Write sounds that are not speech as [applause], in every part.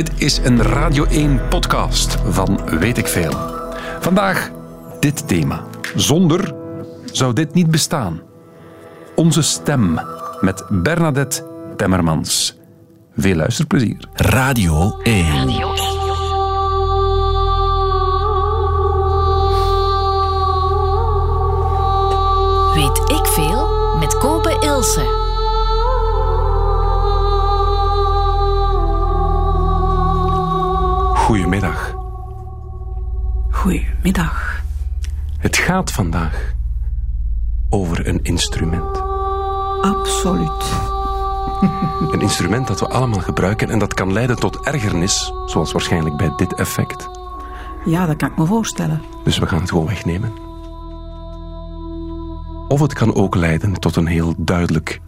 Dit is een Radio 1 podcast van Weet ik Veel. Vandaag dit thema. Zonder zou dit niet bestaan. Onze stem met Bernadette Temmermans. Veel luisterplezier. Radio 1. Radio 1. Goedemiddag. Goedemiddag. Het gaat vandaag over een instrument. Absoluut. [laughs] Een instrument dat we allemaal gebruiken en dat kan leiden tot ergernis, zoals waarschijnlijk bij dit effect. Ja, dat kan ik me voorstellen. Dus we gaan het gewoon wegnemen. Of het kan ook leiden tot een heel duidelijk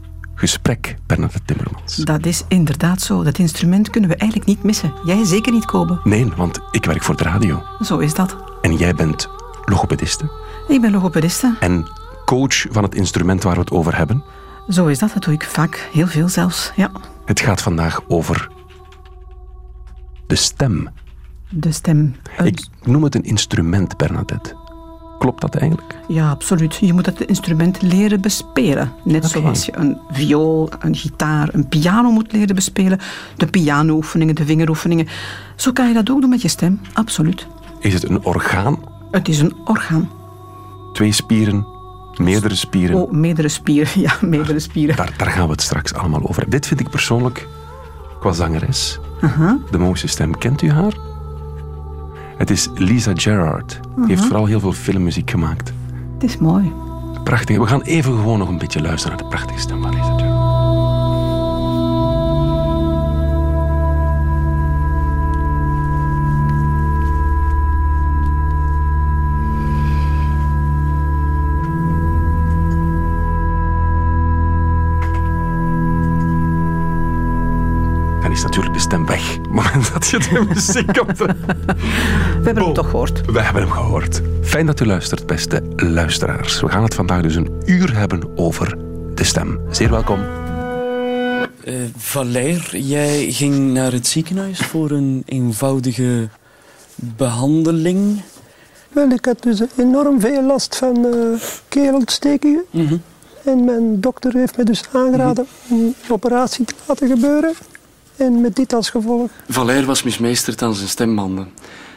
gesprek, Bernadette Timmermans. Dat is inderdaad zo. Dat instrument kunnen we eigenlijk niet missen. Jij zeker niet, Kobe. Nee, want ik werk voor de radio. Zo is dat. En jij bent logopediste Ik ben logopediste. en coach van het instrument waar we het over hebben. Zo is dat. Dat doe ik vaak. Heel veel zelfs. Ja. Het gaat vandaag over de stem. De stem. Ik noem het een instrument, Bernadette. Klopt dat eigenlijk? Ja, absoluut. Je moet het instrument leren bespelen. Net zoals je een viool, een gitaar, een piano moet leren bespelen. De pianooefeningen, de vingeroefeningen. Zo kan je dat ook doen met je stem. Absoluut. Is het een orgaan? Het is een orgaan. Twee spieren? Meerdere spieren? Oh, meerdere spieren. [laughs] Ja, meerdere spieren. Daar, daar gaan we het straks allemaal over hebben. Dit vind ik persoonlijk, qua zangeres, de mooiste stem. Kent u haar? Het is Lisa Gerrard. Die heeft vooral heel veel filmmuziek gemaakt. Het is mooi. Prachtig. We gaan even gewoon nog een beetje luisteren naar de prachtige stem van Lisa Dan is natuurlijk de stem weg. Op het moment dat je de muziek op de... We hebben het toch gehoord. We hebben hem gehoord. Fijn dat u luistert, beste luisteraars. We gaan het vandaag dus een uur hebben over de stem. Zeer welkom. Eh Valère, jij ging naar het ziekenhuis voor een eenvoudige behandeling. Wel, ik had dus enorm veel last van eh keelontstekingen. Mhm. En mijn dokter heeft me dus aangeraden om een operatie te laten gebeuren. En met dit als gevolg. Valère was mismeesterd aan zijn stembanden.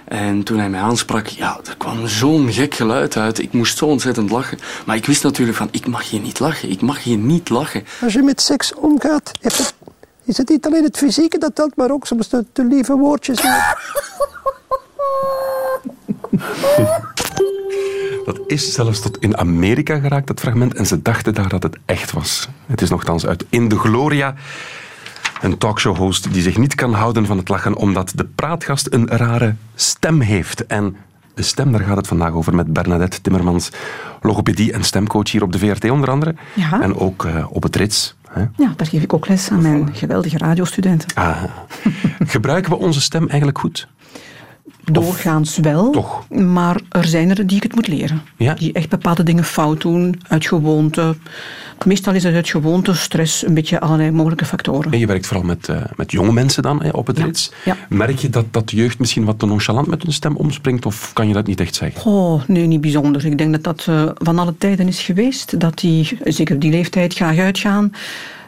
En toen hij mij aansprak, ja, er kwam zo'n gek geluid uit. Ik moest zo ontzettend lachen. Maar ik wist natuurlijk van, ik mag hier niet lachen. Ik mag hier niet lachen. Als je met seks omgaat, is het niet alleen het fysieke dat telt, maar ook soms de, de lieve woordjes. [laughs] Dat is zelfs tot in Amerika geraakt, dat fragment. En ze dachten daar dat het echt was. Het is nogthans uit In de Gloria. Een talkshow-host die zich niet kan houden van het lachen omdat de praatgast een rare stem heeft. En de stem, daar gaat het vandaag over met Bernadette Timmermans, logopedie en stemcoach hier op de VRT onder andere. Ja. En ook eh, op het Rits. Hè. Ja, daar geef ik ook les aan mijn geweldige radiostudenten. Ah. Gebruiken we onze stem eigenlijk goed? Doorgaans wel, toch? maar er zijn er die ik het moet leren. Ja? Die echt bepaalde dingen fout doen, uit gewoonte. Meestal is het uit gewoonte, stress, een beetje allerlei mogelijke factoren. En je werkt vooral met, eh, met jonge mensen dan hè, op het Ja, Rits. ja. Merk je dat, dat de jeugd misschien wat te nonchalant met hun stem omspringt? Of kan je dat niet echt zeggen? Oh, nee, niet bijzonder. Ik denk dat dat eh, van alle tijden is geweest. Dat die, zeker op die leeftijd, graag uitgaan.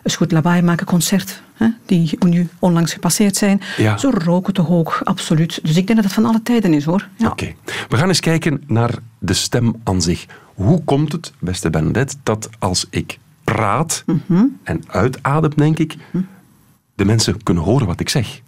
Eens goed lawaai maken, concert. Hè, die nu onlangs gepasseerd zijn. Ja. Zo roken te hoog, absoluut. Dus ik denk dat het van alle tijden is, hoor. Ja. Oké. We gaan eens kijken naar de stem aan zich. Hoe komt het, beste Bernadette, dat als ik praat Mhm. en uitadem, denk ik, de mensen kunnen horen wat ik zeg?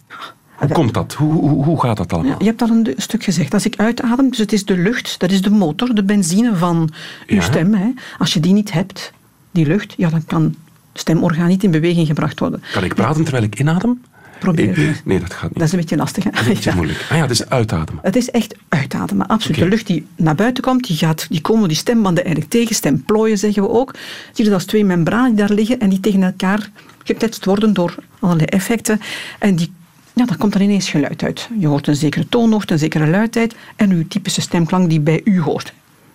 Hoe komt dat? Hoe, hoe, hoe gaat dat Ja, allemaal? je hebt al een stuk gezegd. Als ik uitadem, dus het is de lucht, dat is de motor, de benzine van uw Ja. stem. Hè. Als je die niet hebt, die lucht, ja, dan kan stemorgaan niet in beweging gebracht worden. Kan ik praten terwijl ik inadem? Probeer het. Nee, dat gaat niet. Dat is een beetje lastig. Hè? Dat is een beetje [laughs] Ja. moeilijk. Ah ja, dus uitademen. Het is echt uitademen, absoluut. De lucht die naar buiten komt, die, gaat, die komen die stembanden eigenlijk tegen. Stemplooien zeggen we ook. Zie je dat als twee membranen die daar liggen en die tegen elkaar gekletst worden door allerlei effecten. En die, ja, daar komt dan ineens geluid uit. Je hoort een zekere toonhoogte, een zekere luidheid en uw typische stemklank die bij u hoort.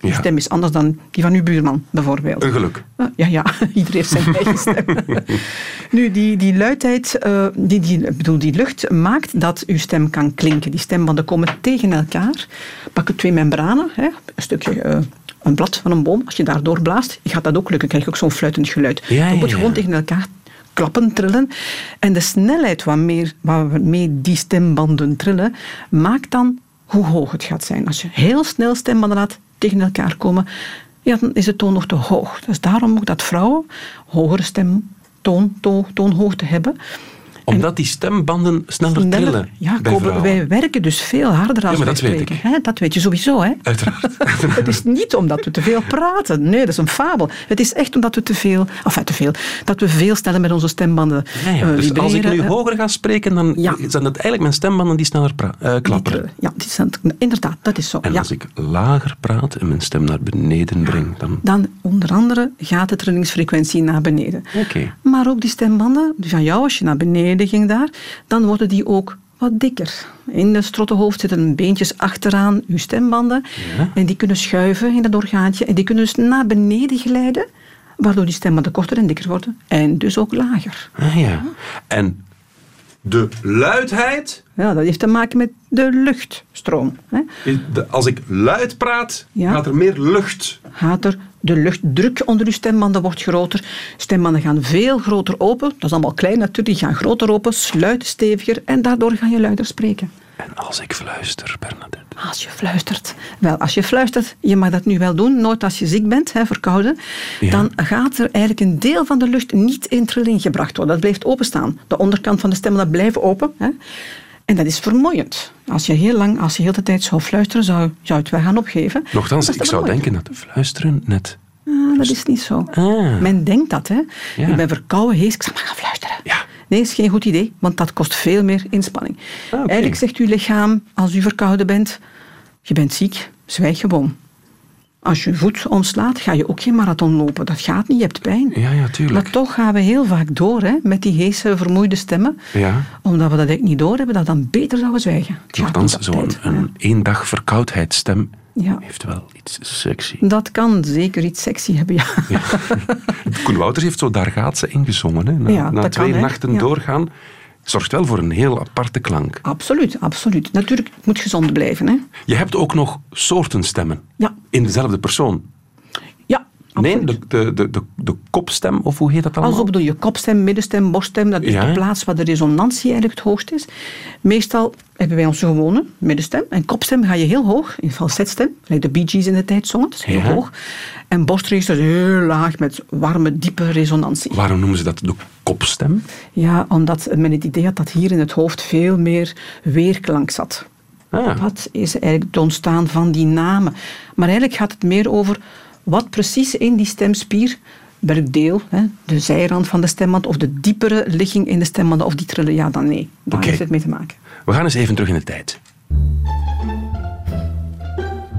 Ja. stem is anders dan die van uw buurman, bijvoorbeeld. Een geluk. Ah, Ja, ja, [laughs] iedereen heeft zijn eigen stem. [laughs] nu, die, die luidheid, eh, die, die, bedoel, die lucht maakt dat uw stem kan klinken. Die stembanden komen tegen elkaar. Pakken twee membranen, hè, een stukje... eh, een blad van een boom, als je daardoor blaast, gaat dat ook lukken. krijg je ook zo'n fluitend geluid. Ja, Dan moet je gewoon tegen elkaar klappen, trillen. En de snelheid waarmee, waarmee die stembanden trillen, maakt dan hoe hoog het gaat zijn. Als je heel snel stembanden laat tegen elkaar komen, ja, dan is de toon nog te hoog. Dus daarom ook dat vrouwen hogere stem, toon, toon, toonhoogte hebben. Omdat die stembanden sneller, Sneller- trillen Ja, Kobe, wij werken dus veel harder als wij dat weet ik. Hè? Dat weet je sowieso, hè? Uiteraard. [laughs] Het is niet omdat we te veel praten. Nee, dat is een fabel. Het is echt omdat we te veel, enfin te veel, dat we veel sneller met onze stembanden Ja, ja. eh, Dus als ik nu hoger ga spreken, dan Ja. zijn het eigenlijk mijn stembanden die sneller Die klapperen. Ja, die zijn, inderdaad, dat is zo. En ja. als ik lager praat en mijn stem naar beneden breng, dan... Dan onder andere gaat de trillingsfrequentie naar beneden. Oké. Maar ook die stembanden, van jou, als je naar beneden daar, dan worden die ook wat dikker. In het strottenhoofd zitten beentjes achteraan uw stembanden. Ja. En die kunnen schuiven in dat orgaantje. En die kunnen dus naar beneden glijden, waardoor die stembanden korter en dikker worden. En dus ook lager. Ah, ja. En de luidheid... Ja, dat heeft te maken met de luchtstroom. Hè. als ik luid praat, Ja. gaat er meer lucht. Gaat er de luchtdruk onder uw stembanden wordt groter. Stembanden gaan veel groter open. Dat is allemaal klein natuurlijk. Die gaan groter open, sluiten steviger en daardoor ga je luider spreken. En als ik fluister, Bernadette... Als je fluistert. Wel, als je fluistert, je mag dat nu wel doen, nooit als je ziek bent, hè, verkouden, Ja. dan gaat er eigenlijk een deel van de lucht niet in trilling gebracht worden. Dat blijft openstaan. De onderkant van de stemmen dat blijven open. Hè. En dat is vermoeiend. Als je heel lang, als je heel de tijd zou fluisteren, zou, zou je het wel gaan opgeven. Nochtans, ik zou denken dat fluisteren net... Ah, dat is niet zo. Ah. Men denkt dat, hè. Ja. Ik ben verkouden, hees, ik zal maar gaan fluisteren. Ja. Nee, is geen goed idee, want dat kost veel meer inspanning. Ah. Eigenlijk zegt uw lichaam, als u verkouden bent, je bent ziek, zwijg gewoon. Als je voet omslaat, ga je ook geen marathon lopen. Dat gaat niet, je hebt pijn. Ja, ja, tuurlijk. Maar toch gaan we heel vaak door hè, met die heese, vermoeide stemmen. Ja. Omdat we dat eigenlijk niet door hebben, dat dan beter zouden zwijgen. Op zo'n een, hè. één dag verkoudheidsstem Ja. heeft wel iets sexy. Dat kan zeker iets sexy hebben, ja. [laughs] Koen Wouters heeft zo Daar gaat ze ingezongen. Hè. Na, Ja, twee kan, nachten Ja. doorgaan. Zorgt wel voor een heel aparte klank. Absoluut, absoluut. Natuurlijk, het moet gezond blijven. Hè. Je hebt ook nog soorten stemmen. Ja. In dezelfde persoon. Nee, de, de, de, de, kopstem, of hoe heet dat allemaal? Also bedoel je kopstem, middenstem, borststem, dat is Ja. de plaats waar de resonantie eigenlijk het hoogst is. Meestal hebben wij onze gewone middenstem. En kopstem ga je heel hoog, in falsetstem, gelijk de Bee Gees in de tijd zongen, dat is heel Ja. hoog. En borstregister is heel laag met warme, diepe resonantie. Waarom noemen ze dat de kopstem? Ja, omdat men het idee had dat hier in het hoofd veel meer weerklank zat. Ah. Dat is eigenlijk het ontstaan van die namen. Maar eigenlijk gaat het meer over wat precies in die stemspier, welk deel, hè, de zijrand van de stemband of de diepere ligging in de stembanden, of die trillen, ja dan nee. Daar heeft het mee te maken. We gaan eens even terug in de tijd.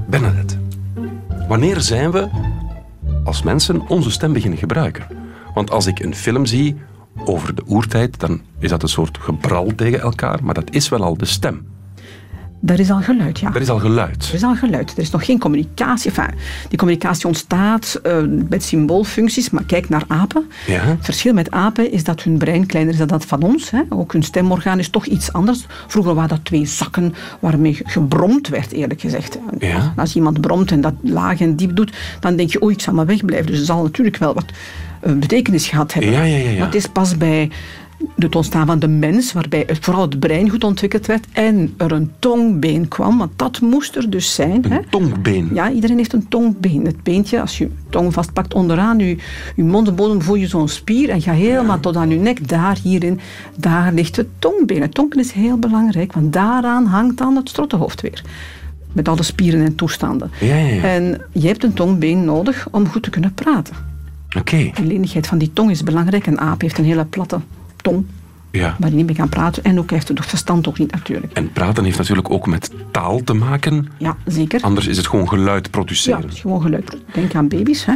Bernadette, wanneer zijn we als mensen onze stem beginnen gebruiken? Want als ik een film zie over de oertijd, dan is dat een soort gebral tegen elkaar, maar dat is wel al de stem. Daar is al geluid, ja. Er is al geluid. Er is al geluid. Er is nog geen communicatie. Enfin, die communicatie ontstaat eh, met symboolfuncties, maar kijk naar apen. Ja. Het verschil met apen is dat hun brein kleiner is dan dat van ons. Hè. Ook hun stemorgaan is toch iets anders. Vroeger waren dat twee zakken waarmee ge- gebromd werd, eerlijk gezegd. Ja. Als iemand bromt en dat laag en diep doet, dan denk je, oei, ik zal maar wegblijven. Dus het zal natuurlijk wel wat eh, betekenis gehad hebben. Ja, ja, ja, ja. Maar het is pas bij het ontstaan van de mens, waarbij het- vooral het brein goed ontwikkeld werd en er een tongbeen kwam, want dat moest er dus zijn. hè. Een tongbeen. Ja, iedereen heeft een tongbeen. Het beentje, als je je tong vastpakt onderaan je, je mondbodem, voel je zo'n spier en ga helemaal tot aan je nek. Daar, hierin, daar ligt het tongbeen. Het tongbeen is heel belangrijk, want daaraan hangt dan het strottenhoofd weer. Met alle spieren en toestanden. Ja, ja, ja. En je hebt een tongbeen nodig om goed te kunnen praten. Oké. De lenigheid van die tong is belangrijk. Een aap heeft een hele platte tong, Ja. waar hij niet mee kan praten. En ook heeft het verstand ook niet natuurlijk. En praten heeft natuurlijk ook met taal te maken. Ja, zeker. Anders is het gewoon geluid Ja, produceren. het is gewoon geluid. Denk aan baby's, hè.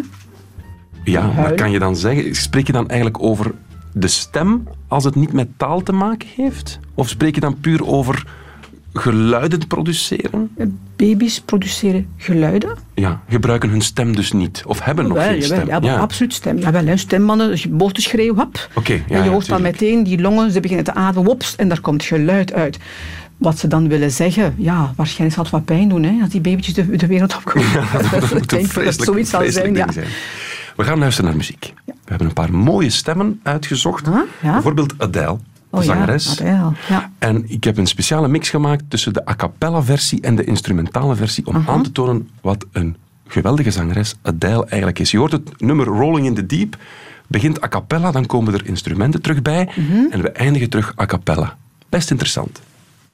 Ja, maar kan je dan zeggen, spreek je dan eigenlijk over de stem als het niet met taal te maken heeft? Of spreek je dan puur over geluiden produceren? Baby's produceren geluiden. Ja, gebruiken hun stem dus niet. Of hebben nog geen jawel, stem. ja, absoluut stem. Jawel, hè, stemmannen, boterschreeuw, hap. Oké, ja, en je ja, hoort dan meteen die longen, ze beginnen te ademen, wops, en daar komt geluid uit. Wat ze dan willen zeggen, ja, waarschijnlijk zal het wat pijn doen, hè, als die babytjes de, de wereld opkomen. [laughs] Dat [laughs] denk dat het vreselijk, zoiets zal zijn, ja. We gaan luisteren naar muziek. We hebben een paar mooie stemmen uitgezocht. Ja. Bijvoorbeeld Adele, de Oh ja, zangeres. Adele, ja. En ik heb een speciale mix gemaakt tussen de a cappella versie en de instrumentale versie om aan te tonen wat een geweldige zangeres Adele eigenlijk is. Je hoort het nummer Rolling in the Deep, begint a cappella, dan komen er instrumenten terug bij en we eindigen terug a cappella. Best interessant.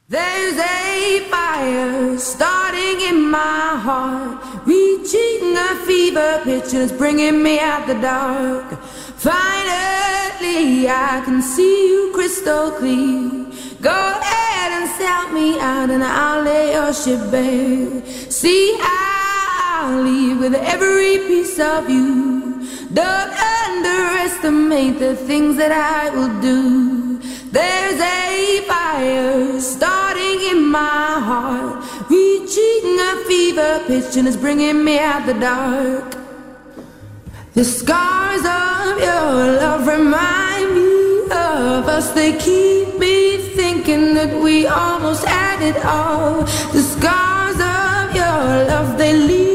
There's a fire starting in my heart, reaching a fever pitch, and it's bringing me out the dark. Finally, I can see you crystal clear. Go ahead and sell me out, and I'll lay your ship bare. See, how I'll leave with every piece of you. Don't underestimate the things that I will do. There's a fire starting in my heart, reaching a fever pitch, and it's bringing me out the dark. The scars of your love remind me of us. They keep me thinking that we almost had it all. The scars of your love, they leave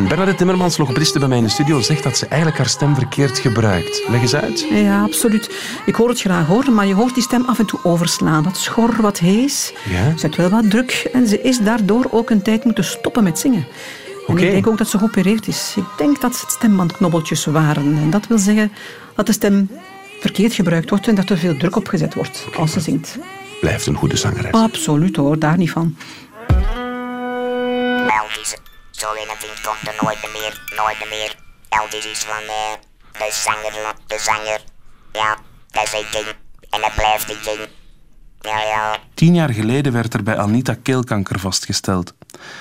En Bernadette Timmermans, logopediste bij mij in de studio, zegt dat ze eigenlijk haar stem verkeerd gebruikt. Leg eens uit. Ja, absoluut. Ik hoor het graag hoor, maar je hoort die stem af en toe overslaan. Wat schor, wat hees. Ja. Ze zet wel wat druk en ze is daardoor ook een tijd moeten stoppen met zingen. En Oké. ik denk ook dat ze geopereerd is. Ik denk dat het stembandknobbeltjes waren. En dat wil zeggen dat de stem verkeerd gebruikt wordt en dat er veel druk op gezet wordt als ze zingt. Blijft een goede zangeres. Absoluut hoor, daar niet van. Vriend komt er nooit meer, nooit meer. Elvis is van eh, de zanger, de zanger. Ja, dat is een ding. En dat blijft een ding. Ja, ja. Tien jaar geleden werd er bij Anita keelkanker vastgesteld.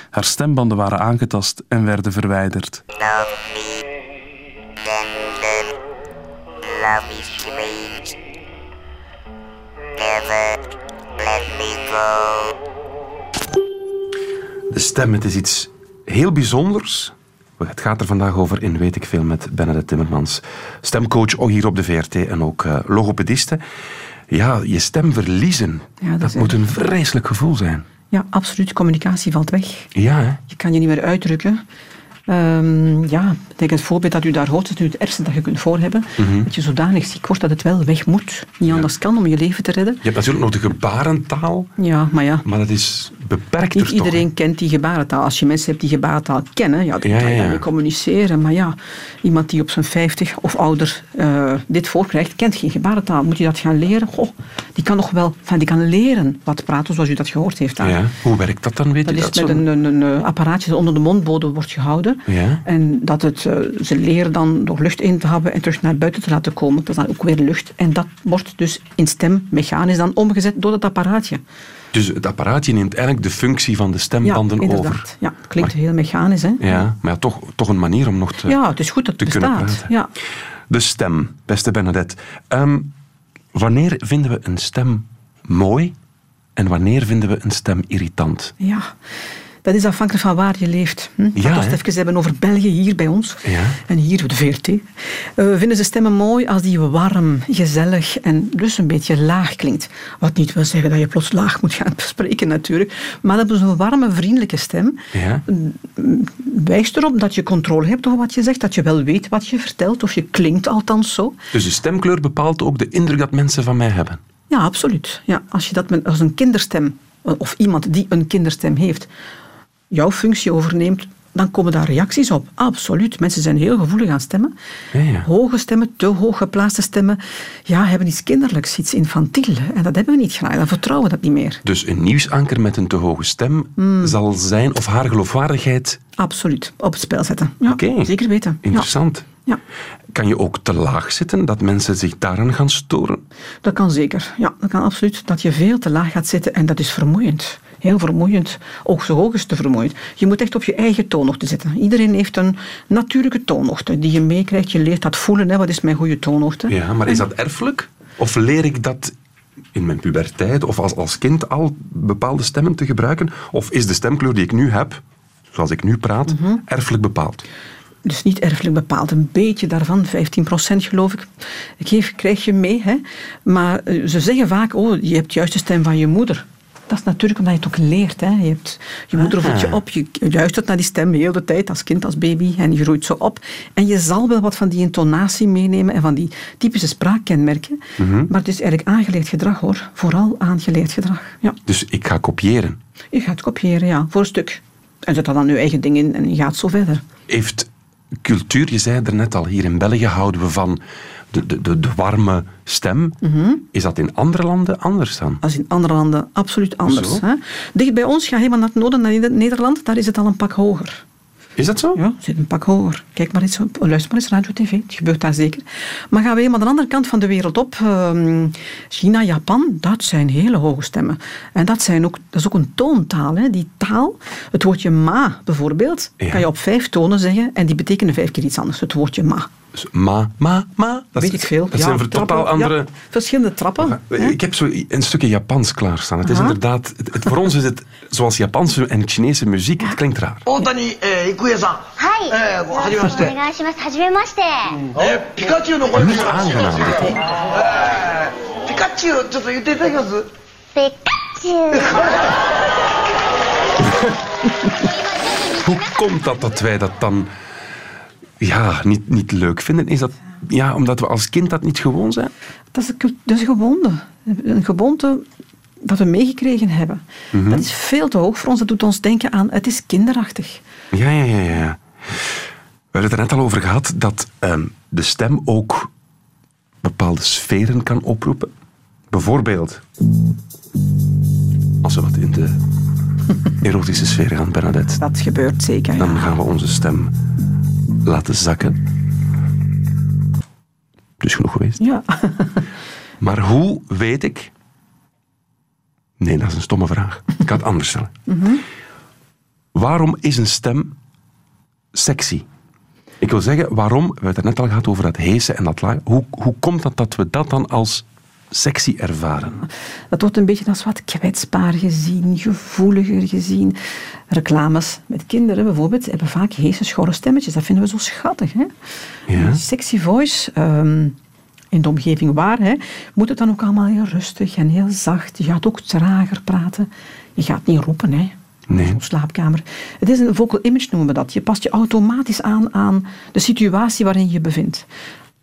Haar stembanden waren aangetast en werden verwijderd. Love me. Tender. Love is great. Never let me go. De stem, het is iets heel bijzonders. Het gaat er vandaag over in Weet ik Veel met Bernadette Timmermans. Stemcoach ook hier op de VRT en ook eh, logopediste. Ja, je stem verliezen, Ja, dat dat moet een vreselijk gevoel zijn. Ja, absoluut. Communicatie valt weg. Ja, hè? Je kan je niet meer uitdrukken. Ehm, ja, denk het voorbeeld dat u daar hoort, is nu het ergste dat je kunt voorhebben. Mhm. Dat je zodanig ziek wordt dat het wel weg moet. Niet anders kan om je leven te redden. Je hebt natuurlijk nog de gebarentaal, Ja, maar ja, maar dat is beperkter niet toch? iedereen kent die gebarentaal. Als je mensen hebt die gebarentaal kennen, ja, dan Ja, kan je daarmee communiceren. Maar ja, iemand die op zijn 50 of ouder eh, dit voorkrijgt, kent geen gebarentaal. Moet je dat gaan leren? Goh, die kan nog wel, enfin, die kan leren wat praten zoals u dat gehoord heeft. daar. Ja. Hoe werkt dat dan, weet Dat je is dat? met een, een, een apparaatje dat onder de mondbodem wordt gehouden. Ja. En dat het, eh, ze leren dan door lucht in te hebben en terug naar buiten te laten komen. Dat is dan ook weer lucht. En dat wordt dus in stem mechanisch dan omgezet door dat apparaatje. Dus het apparaatje neemt eigenlijk de functie van de stembanden over. Ja, klinkt heel mechanisch, hè? Ja, maar ja, toch, toch een manier om nog te, Ja, het is goed dat het bestaat. Ja. De stem, beste Bernadette. Ehm, wanneer vinden we een stem mooi en wanneer vinden we een stem irritant? ja, dat is afhankelijk van waar je leeft. Hm? Ja, we het even hebben over België, hier bij ons. Ja. En hier de VRT. Eh, we vinden ze stemmen mooi als die warm, gezellig en dus een beetje laag klinkt. Wat niet wil zeggen dat je plots laag moet gaan [laughs] spreken natuurlijk. Maar dat is een warme, vriendelijke stem. Ja. Wijst erop dat je controle hebt over wat je zegt. Dat je wel weet wat je vertelt. Of je klinkt althans zo. Dus de stemkleur bepaalt ook de indruk dat mensen van mij hebben. Ja, absoluut. Ja, als je dat met, als een kinderstem, of iemand die een kinderstem heeft, jouw functie overneemt, dan komen daar reacties op. Absoluut. Mensen zijn heel gevoelig aan stemmen. Ja, ja. Hoge stemmen, te hoog geplaatste stemmen, ja, hebben iets kinderlijks, iets infantiel. En dat hebben we niet graag. Dan vertrouwen we dat niet meer. Dus een nieuwsanker met een te hoge stem Hmm. zal zijn of haar geloofwaardigheid Absoluut. Op het spel zetten. Ja, Oké. zeker weten. Ja. interessant. Ja. Kan je ook te laag zitten, dat mensen zich daaraan gaan storen? Dat kan zeker. Ja, dat kan absoluut. Dat je veel te laag gaat zitten en dat is vermoeiend. Heel vermoeiend. Ook zo hoog is te vermoeiend. Je moet echt op je eigen toonhoogte zitten. Iedereen heeft een natuurlijke toonhoogte die je meekrijgt. Je leert dat voelen. Hè. Wat is mijn goede toonhoogte? Ja, maar is dat erfelijk? Of leer ik dat in mijn puberteit of als, als kind al bepaalde stemmen te gebruiken? Of is de stemkleur die ik nu heb, zoals ik nu praat, Mhm. erfelijk bepaald? Dus niet erfelijk bepaald. Een beetje daarvan, 15% geloof ik, geef, krijg je mee. Hè? Maar eh, ze zeggen vaak, oh, je hebt juist de stem van je moeder. Dat is natuurlijk omdat je het ook leert. Hè? Je, hebt, je moeder voedt je op, je luistert naar die stem heel de tijd, als kind, als baby, en je groeit zo op. En je zal wel wat van die intonatie meenemen en van die typische spraakkenmerken. Maar het is eigenlijk aangeleerd gedrag, hoor. Vooral aangeleerd gedrag. Ja. Dus ik ga kopiëren. Je gaat kopiëren, ja, voor een stuk. En zet dan dan je eigen ding in en je gaat zo verder. Heeft cultuur, je zei er net al, hier in België houden we van de, de, de, de warme stem. Mhm. Is dat in andere landen anders dan? als in andere landen absoluut anders. Hè? Dicht bij ons, ga helemaal naar het noorden, naar Neder- Nederland, daar is het al een pak hoger. Is dat zo? Ja, zit een pak hoger. Kijk maar eens, luister maar eens radio tv, het gebeurt daar zeker. Maar gaan we helemaal de andere kant van de wereld op, ehm, China, Japan, dat zijn hele hoge stemmen. En dat, zijn ook, dat is ook een toontaal. Hè? Die taal, het woordje ma bijvoorbeeld, Ja. kan je op vijf tonen zeggen en die betekenen vijf keer iets anders, het woordje ma. Ma, ma, ma. Dat Weet ik veel. Dat ja, zijn totaal andere... Verschillende trappen. Eh, ik heb zo een stukje Japans klaarstaan. Het is inderdaad... Het, voor ons is het zoals Japanse en Chinese muziek. Het klinkt raar. Oh, Otani eh, Ikuya-san. Eh, Hai. Hajimemashite. Hajimemashite. Oh, Pikachu no koe. Niet aangenaam dit. Pikachu, ちょっと言っていただけます Pikachu. [laughs] Hoe komt dat dat wij dat dan ja, niet, niet leuk vinden? Is dat ja, omdat we als kind dat niet gewoon zijn? Dat is, een dat is een gewoonte. Een gewoonte dat we meegekregen hebben. Mhm. Dat is veel te hoog voor ons. Dat doet ons denken aan, het is kinderachtig. Ja, ja, ja. ja. We hebben het er net al over gehad dat ehm, de stem ook bepaalde sferen kan oproepen. Bijvoorbeeld, als we wat in de [laughs] erotische sfeer gaan, Bernadette, Dat gebeurt zeker. dan ja. gaan we onze stem laten zakken. Dus genoeg geweest. Ja. [laughs] Maar hoe weet ik... Nee, dat is een stomme vraag. Ik ga het anders stellen. Waarom is een stem sexy? Ik wil zeggen, waarom, we hebben het net al gehad over dat heesen en dat laag. Hoe, hoe komt dat dat we dat dan als sexy ervaren? Dat wordt een beetje als wat kwetsbaar gezien, gevoeliger gezien. reclames met kinderen bijvoorbeeld hebben vaak heese, schorre stemmetjes. Dat vinden we zo schattig. Hè? Ja. Sexy voice. ehm, in de omgeving waar, hè, moet het dan ook allemaal heel rustig en heel zacht. Je gaat ook trager praten. Je gaat niet roepen, hè. Nee. Zo'n slaapkamer. Het is een vocal image noemen we dat. Je past je automatisch aan aan de situatie waarin je je bevindt.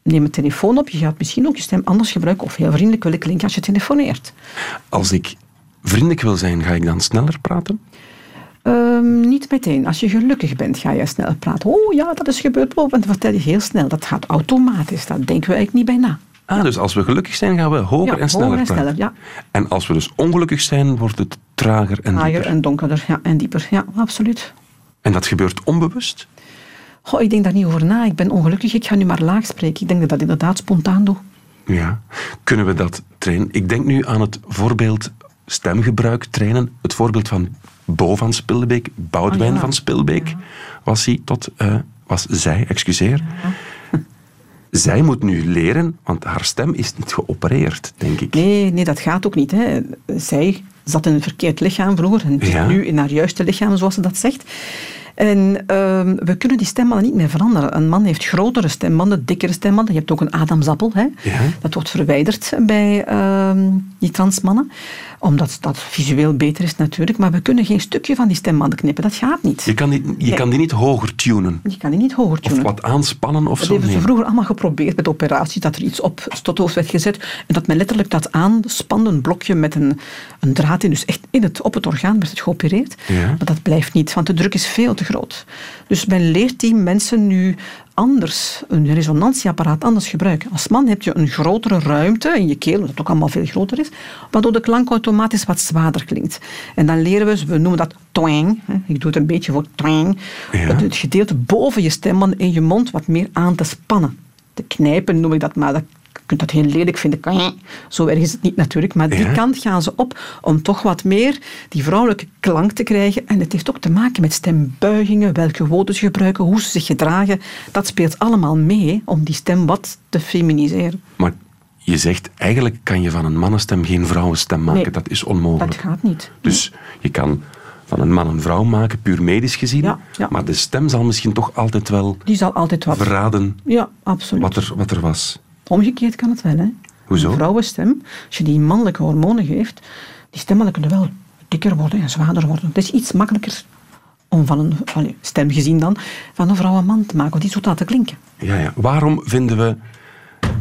Neem een telefoon op, je gaat misschien ook je stem anders gebruiken of heel vriendelijk willen klinken als je telefoneert. Als ik vriendelijk wil zijn, ga ik dan sneller praten? Ehm, niet meteen. Als je gelukkig bent, ga je sneller praten. Oh ja, dat is gebeurd. Oh, en dan vertel je heel snel. Dat gaat automatisch. Daar denken we eigenlijk niet bij na. Ah, dus als we gelukkig zijn, gaan we hoger Ja, en sneller hoger en praten. sneller, ja. En als we dus ongelukkig zijn, wordt het trager en Lager dieper. en donkerder ja, en dieper. Ja, absoluut. En dat gebeurt onbewust? Goh, ik denk daar niet over na. Ik ben ongelukkig. Ik ga nu maar laag spreken. Ik denk dat dat inderdaad spontaan doe. Ja. Kunnen we dat trainen? Ik denk nu aan het voorbeeld stemgebruik trainen. Het voorbeeld van Bo van Spilbeek, Boudewijn Ah, ja. van Spilbeek, was hij tot... eh, was zij, excuseer. [laughs] Zij moet nu leren, want haar stem is niet geopereerd, denk ik. Nee, nee, dat gaat ook niet. Hè. Zij zat in een verkeerd lichaam vroeger en zit nu in haar juiste lichaam, zoals ze dat zegt. En ehm, we kunnen die stembanden niet meer veranderen. Een man heeft grotere stembanden, dikkere stembanden. Je hebt ook een adamsappel. Hè. Ja. Dat wordt verwijderd bij ehm, die transmannen. Omdat dat visueel beter is natuurlijk. Maar we kunnen geen stukje van die stembanden knippen. Dat gaat niet. Je kan die, je Nee. kan die niet hoger tunen. Je kan die niet hoger Of tunen. wat aanspannen of Dat zo. hebben ze vroeger allemaal geprobeerd met operaties, dat er iets op stothoofd werd gezet en dat men letterlijk dat aanspande, een blokje met een, een draad in, dus echt in het, op het orgaan werd het geopereerd. Ja. Maar dat blijft niet, want de druk is veel te groot. Dus men leert die mensen nu anders, een resonantieapparaat anders gebruiken. Als man heb je een grotere ruimte in je keel, dat ook allemaal veel groter is, waardoor de klank automatisch wat zwaarder klinkt. En dan leren we, we noemen dat twang, hè, ik doe het een beetje voor twang, Ja. het, gedeelte boven je stembanden in je mond wat meer aan te spannen. Te knijpen noem ik dat, maar dat, kunt dat heel lelijk vinden. Zo erg is het niet natuurlijk, maar die Ja. kant gaan ze op om toch wat meer die vrouwelijke klank te krijgen. En het heeft ook te maken met stembuigingen, welke woorden ze gebruiken, hoe ze zich gedragen. Dat speelt allemaal mee om die stem wat te feminiseren. Maar je zegt, eigenlijk kan je van een mannenstem geen vrouwenstem maken. Nee. Dat is onmogelijk. Dat gaat niet. Dus je kan van een man een vrouw maken, puur medisch gezien. Ja, ja. Maar de stem zal misschien toch altijd wel Die zal altijd wat... verraden Ja, absoluut. wat er, wat er was. Omgekeerd kan het wel, hè. Hoezo? Een vrouwenstem, als je die mannelijke hormonen geeft, die stemmen kunnen wel dikker worden en zwaarder worden. Het is iets makkelijker om van een allee, stem gezien dan, van een vrouw een man te maken, want die zo laten klinken. Ja, ja. Waarom vinden we...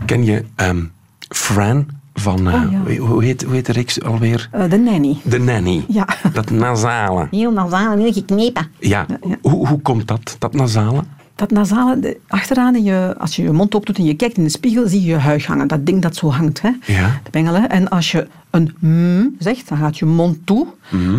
Ken je ehm, Fran van... eh, Oh, ja. hoe, heet, hoe heet de reeks alweer? Eh, de nanny. De Nanny. Ja. Dat nasale. Heel nasaal en heel geknepen. Ja. ja. Hoe, hoe komt dat, dat nasale? Dat nasale, achteraan, in je, als je je mond open doet en je kijkt in de spiegel, zie je je huig hangen. Dat ding dat zo hangt, hè? Ja. de bengel. Hè? En als je een mm zegt, dan gaat je mond toe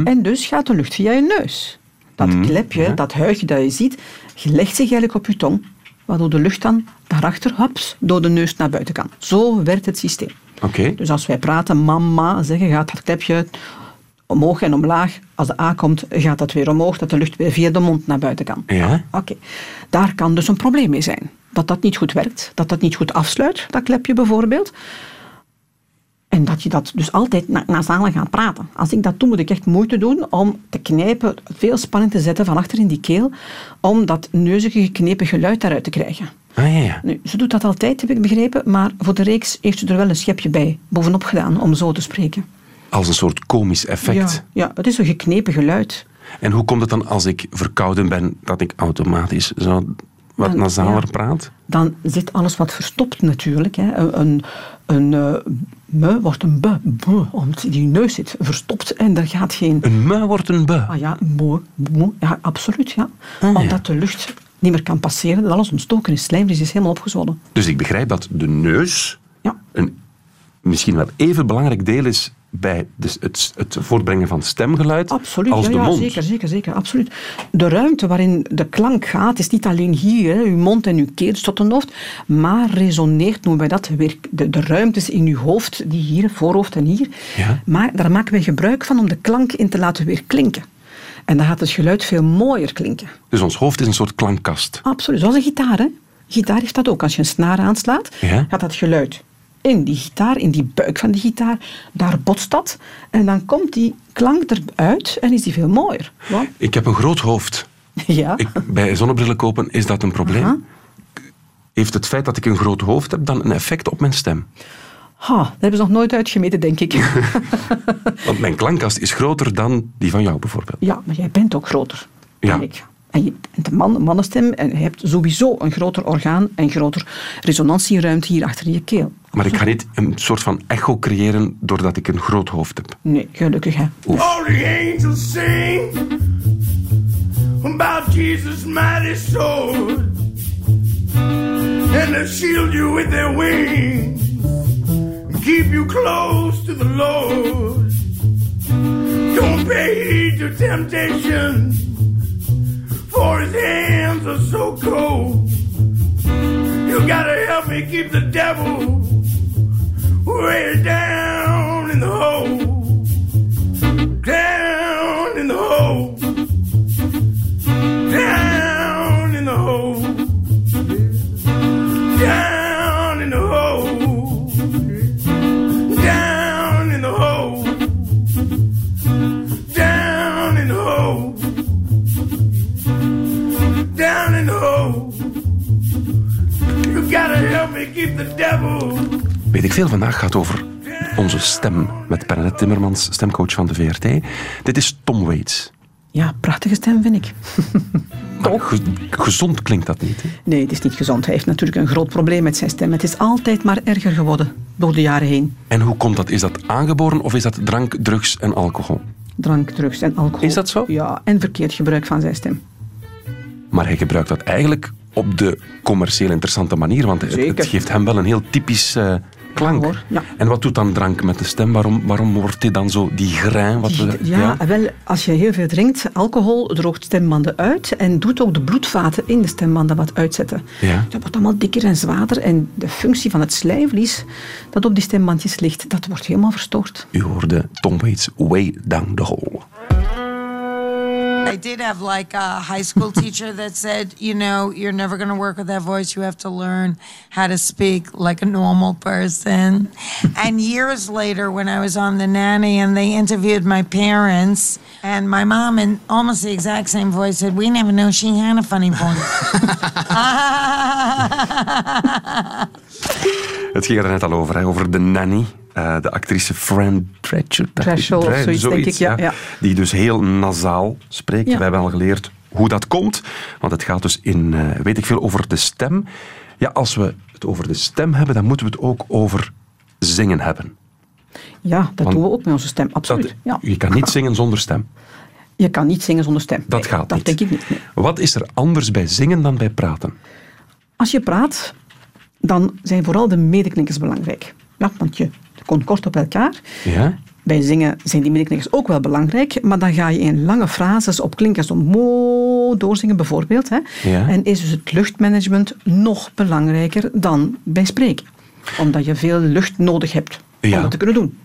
en dus gaat de lucht via je neus. Dat klepje, dat huigje dat je ziet, legt zich eigenlijk op je tong, waardoor de lucht dan daarachter, hops, door de neus naar buiten kan. Zo werkt het systeem. Oké. Dus als wij praten, mama zeggen, gaat dat klepje omhoog en omlaag. Als de A komt, gaat dat weer omhoog, dat de lucht weer via de mond naar buiten kan. Ja. Oké. Daar kan dus een probleem mee zijn. Dat dat niet goed werkt, dat dat niet goed afsluit, dat klepje bijvoorbeeld. En dat je dat dus altijd na nasaal gaat praten. Als ik dat doe, moet ik echt moeite doen om te knijpen, veel spanning te zetten van achter in die keel, om dat neuzige geknepen geluid daaruit te krijgen. Ah, ja, ja. Nu, ze doet dat altijd, heb ik begrepen, maar voor de reeks heeft ze er wel een schepje bij, bovenop gedaan, om zo te spreken. Als een soort komisch effect. Ja, ja, het is een geknepen geluid. En hoe komt het dan als ik verkouden ben, dat ik automatisch zo wat Dan- nasaler ja. praat? Dan zit alles wat verstopt natuurlijk. Hè. Een, een, een eh, me wordt een be, be, omdat die neus zit verstopt en er gaat geen... Een me wordt een be. Ah ja, moe, moe, ja, absoluut, ja. Ah, ja. Omdat de lucht niet meer kan passeren, dat alles ontstoken is. Slijmvlies is helemaal opgezwollen. Dus ik begrijp dat de neus Ja. een misschien wel even belangrijk deel is bij het, het voortbrengen van stemgeluid Absoluut, als ja, de ja, mond. zeker, zeker, zeker, absoluut. De ruimte waarin de klank gaat, is niet alleen hier, hè, uw mond en uw keel tot een hoofd, maar resoneert, noemen wij dat, weer de, de ruimtes in uw hoofd, die hier, voorhoofd en hier. Ja. Maar daar maken wij gebruik van om de klank in te laten weer klinken. En dan gaat het geluid veel mooier klinken. Dus ons hoofd is een soort klankkast. Absoluut, zoals een gitaar. Hè? Gitaar heeft dat ook. Als je een snaar aanslaat, Ja. gaat dat geluid in die gitaar, in die buik van die gitaar. Daar botst dat. En dan komt die klank eruit en is die veel mooier. Ik heb een groot hoofd. [laughs] ja. Ik, bij zonnebrillen kopen is dat een probleem. Aha. Heeft het feit dat ik een groot hoofd heb dan een effect op mijn stem? Ha, dat hebben ze nog nooit uitgemeten, denk ik. [laughs] Want mijn klankkast is groter dan die van jou bijvoorbeeld. ja, maar jij bent ook groter Ja. ik. En je bent een man, een mannenstem en je hebt sowieso een groter orgaan en groter resonantieruimte hier achter in je keel. Maar ik ga niet een soort van echo creëren doordat ik een groot hoofd heb. Nee, gelukkig hè. All the angels sing about Jesus' mighty sword, and they shield you with their wings, and keep you close to the Lord. Don't pay heed to temptation, for His hands are so cold. You gotta help me keep the devil way down in the hole down the devil. Weet ik veel, vandaag gaat over onze stem met Bernadette Timmermans, stemcoach van de VRT. Dit is Tom Waits. Ja, prachtige stem vind ik. [laughs] Maar ge- gezond klinkt dat niet. hè? Nee, het is niet gezond. Hij heeft natuurlijk een groot probleem met zijn stem. Het is altijd maar erger geworden door de jaren heen. En hoe komt dat? Is dat aangeboren of is dat drank, drugs en alcohol? Drank, drugs en alcohol. Is dat zo? Ja, en verkeerd gebruik van zijn stem. Maar hij gebruikt dat eigenlijk op de commercieel interessante manier, want het, geeft hem wel een heel typisch eh, klank. Ja, hoor. Ja. En wat doet dan drank met de stem? Waarom, waarom wordt hij dan zo die grain? Wat we, Ja, wel, als je heel veel drinkt, alcohol droogt stembanden uit en doet ook de bloedvaten in de stembanden wat uitzetten. Ja. Dat wordt allemaal dikker en zwaarder en de functie van het slijmvlies dat op die stembandjes ligt, dat wordt helemaal verstoord. U hoorde Tom Waits way down the hole. I did have like a high school teacher that said, you know, you're never going to work with that voice. You have to learn how to speak like a normal person. and years later, when I was on The Nanny and they interviewed my parents, and my mom, in almost the exact same voice, said, We never knew she had a funny voice. [laughs] [laughs] Het ging er net al over, hè, over de nanny. eh, de actrice Fran Drescher. of zoiets, denk ik, ja, ja. Die dus heel nasaal spreekt. Ja. We hebben al geleerd hoe dat komt. Want het gaat dus in, eh, weet ik veel, over de stem. Ja, als we het over de stem hebben, dan moeten we het ook over zingen hebben. Ja, dat Want doen we ook met onze stem, absoluut. Dat. Je kan niet zingen zonder stem. Je kan niet zingen zonder stem. Dat Nee, gaat dat niet. denk ik niet. nee. Wat is er anders bij zingen dan bij praten? Als je praat, dan zijn vooral de medeklinkers belangrijk. Ja, want je komt kort op elkaar. Ja? Bij zingen zijn die medeklinkers ook wel belangrijk, maar dan ga je in lange frases op klinkers om mo doorzingen bijvoorbeeld. Hè. Ja. En is dus het luchtmanagement nog belangrijker dan bij spreken. Omdat je veel lucht nodig hebt om Ja. dat te kunnen doen.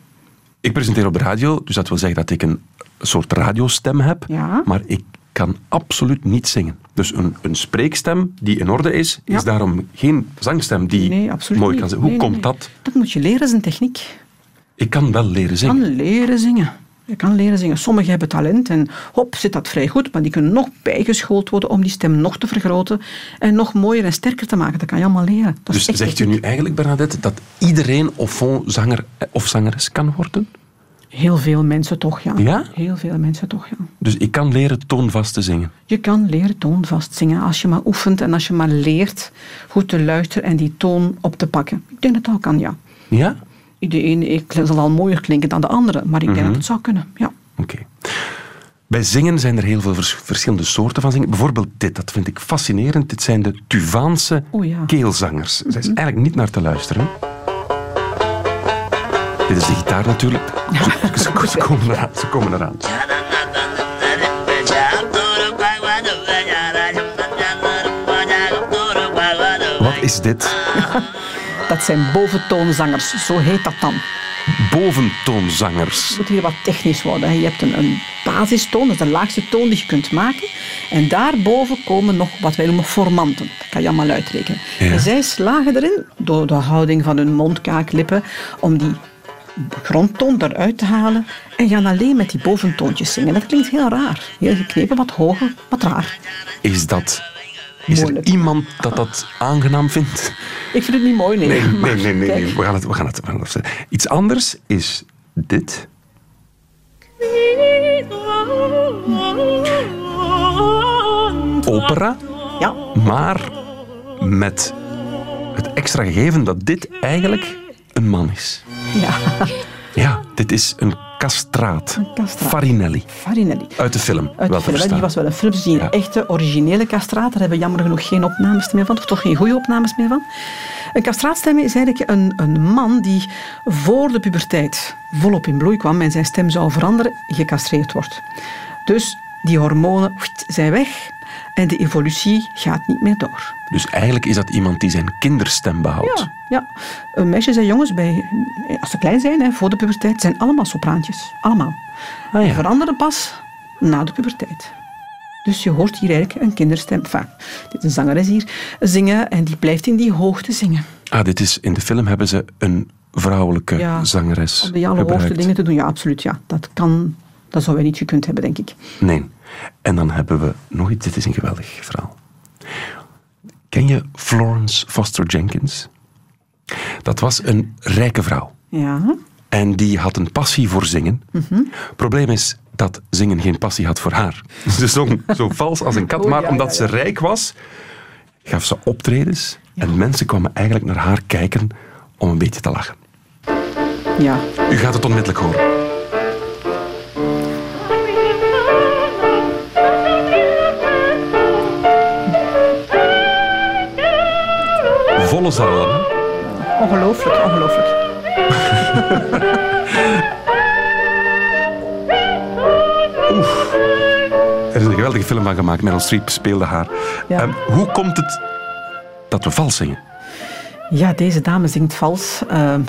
Ik presenteer op de radio, dus dat wil zeggen dat ik een soort radiostem heb, Ja. maar ik kan absoluut niet zingen. Dus een, een spreekstem die in orde is, Ja. is daarom geen zangstem die Nee, mooi kan zingen. Hoe Nee, komt nee. dat? Dat moet je leren, is een techniek. Ik kan wel leren zingen. kan leren zingen. Je kan leren zingen. Sommigen hebben talent en hop, zit dat vrij goed, maar die kunnen nog bijgeschoold worden om die stem nog te vergroten en nog mooier en sterker te maken. Dat kan je allemaal leren. Dat Dus zegt u nu eigenlijk, Bernadette, dat iedereen fond zanger of zangeres kan worden? Heel veel mensen toch, ja. Ja? Heel veel mensen toch, ja. Dus ik kan leren toonvast te zingen. Je kan leren toonvast zingen als je maar oefent en als je maar leert goed te luisteren en die toon op te pakken. Ik denk dat dat kan, ja. Ja? De ene ik zal al mooier klinken dan de andere, maar ik denk Mhm. dat het zou kunnen, ja. Oké. Bij zingen zijn er heel veel vers- verschillende soorten van zingen. Bijvoorbeeld dit, dat vind ik fascinerend. Dit zijn de Tuvaanse Oh ja. keelzangers. Zij is eigenlijk niet naar te luisteren. Dit is de gitaar natuurlijk. Ze, ze- ze [laughs] komen eraan. Ze komen eraan. Wat is dit? [laughs] Dat zijn boventoonzangers, zo heet dat dan. Boventoonzangers. Het moet hier wat technisch worden. Je hebt een, een basistoon, dat is de laagste toon die je kunt maken. En daarboven komen nog wat wij noemen formanten. Dat kan je allemaal uitrekenen. Ja. En zij slagen erin, door de houding van hun mond, kaak, lippen, om die grondtoon eruit te halen en gaan alleen met die boventoontjes zingen. Dat klinkt heel raar. Heel geknepen, wat hoger, wat raar. Is dat... Is er iemand dat dat aangenaam vindt? Ik vind het niet mooi, nee. Nee, nee, nee. nee, kijk, nee. We, gaan het, we, gaan het, we gaan het. Iets anders is dit. Opera, Ja, maar met het extra gegeven dat dit eigenlijk een man is. Ja. Ja, dit is een castraat. Een castraat. Farinelli. Farinelli. Uit de film. Uit de film, die was wel een film. Dus die Ja. echte originele castraat, daar hebben we jammer genoeg geen opnames meer van. Of toch geen goede opnames meer van. Een castraatstem is eigenlijk een, een man die voor de puberteit volop in bloei kwam en zijn stem zou veranderen, gecastreerd wordt. Dus die hormonen zijn weg en de evolutie gaat niet meer door. Dus eigenlijk is dat iemand die zijn kinderstem behoudt. Ja, ja. Eh, meisjes en jongens, bij, als ze klein zijn, hè, voor de puberteit, zijn allemaal sopraantjes. Allemaal. Ah, ja. Veranderen pas na de puberteit. Dus je hoort hier eigenlijk een kinderstem. Enfin, dit is een zangeres hier zingen en die blijft in die hoogte zingen. Ah, dit is, in de film hebben ze een vrouwelijke Ja, zangeres Om die allerhoogste gebruikt. dingen te doen, ja, absoluut. Ja. Dat, kan, dat zou wij niet gekund hebben, denk ik. Nee. En dan hebben we nog iets. Dit is een geweldig verhaal. Ken je Florence Foster Jenkins? Dat was een rijke vrouw. Ja. En die had een passie voor zingen. Mhm. Probleem is dat zingen geen passie had voor haar. [laughs] Ze zong zo vals als een kat, Oh, maar omdat ze rijk was, gaf ze optredens. En mensen kwamen eigenlijk naar haar kijken om een beetje te lachen. ja. U gaat het onmiddellijk horen. Volle zalen. hè? Ongelooflijk, ongelooflijk. [laughs] Er is een geweldige film van gemaakt. Meryl Streep speelde haar. Ja. Ehm, hoe komt het dat we vals zingen? Ja, deze dame zingt vals. Ehm,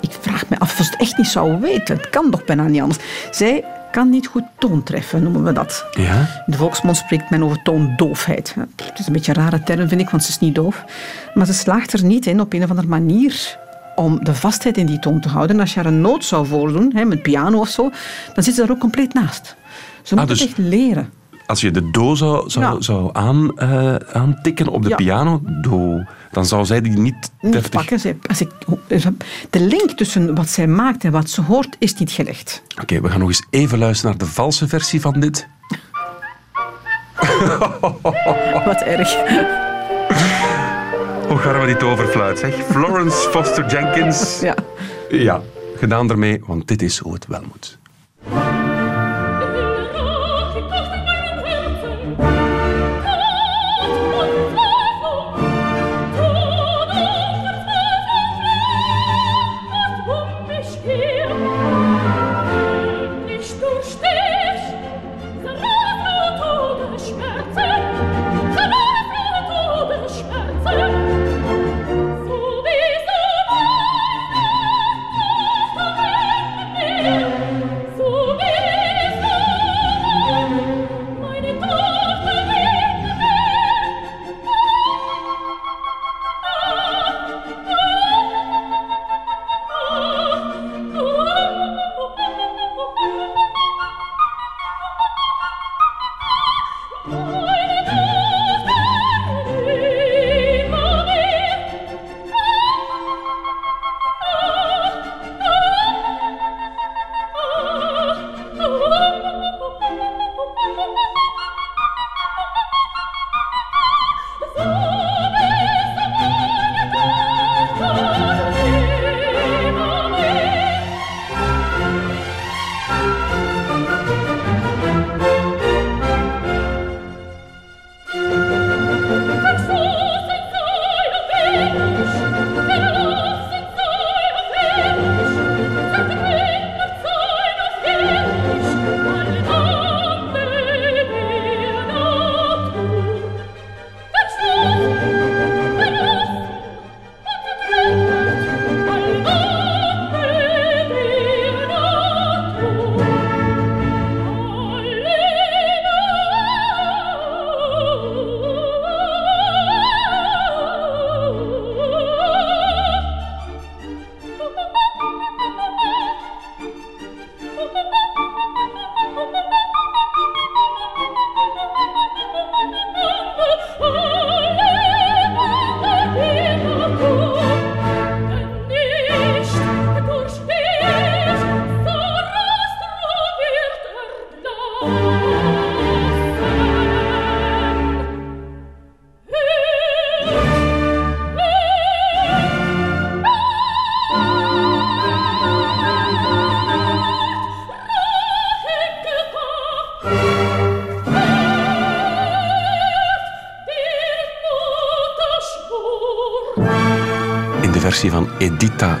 ik vraag me af of ze het echt niet zou weten. Het kan toch bijna niet anders. Zij kan niet goed toon treffen, noemen we dat. Ja? In de volksmond spreekt men over toondoofheid. Het is een beetje een rare term, vind ik, want ze is niet doof. Maar ze slaagt er niet in op een of andere manier om de vastheid in die toon te houden. En als je haar een noot zou voordoen, hè, met piano of zo, dan zit ze daar ook compleet naast. Ze moet dus- het echt leren. Als je de do zou, zou, Ja. zou aan, eh, aantikken op de Ja. piano, do, dan zou zij die niet deftig... pakken. Zij- als ik, de link tussen wat zij maakt en wat ze hoort is niet gelegd. Oké, we gaan nog eens even luisteren naar de valse versie van dit. [laughs] Wat erg. Hoe gaan we die toverfluit, zeg? Florence Foster Jenkins. Ja. Ja, gedaan ermee, want dit is hoe het wel moet.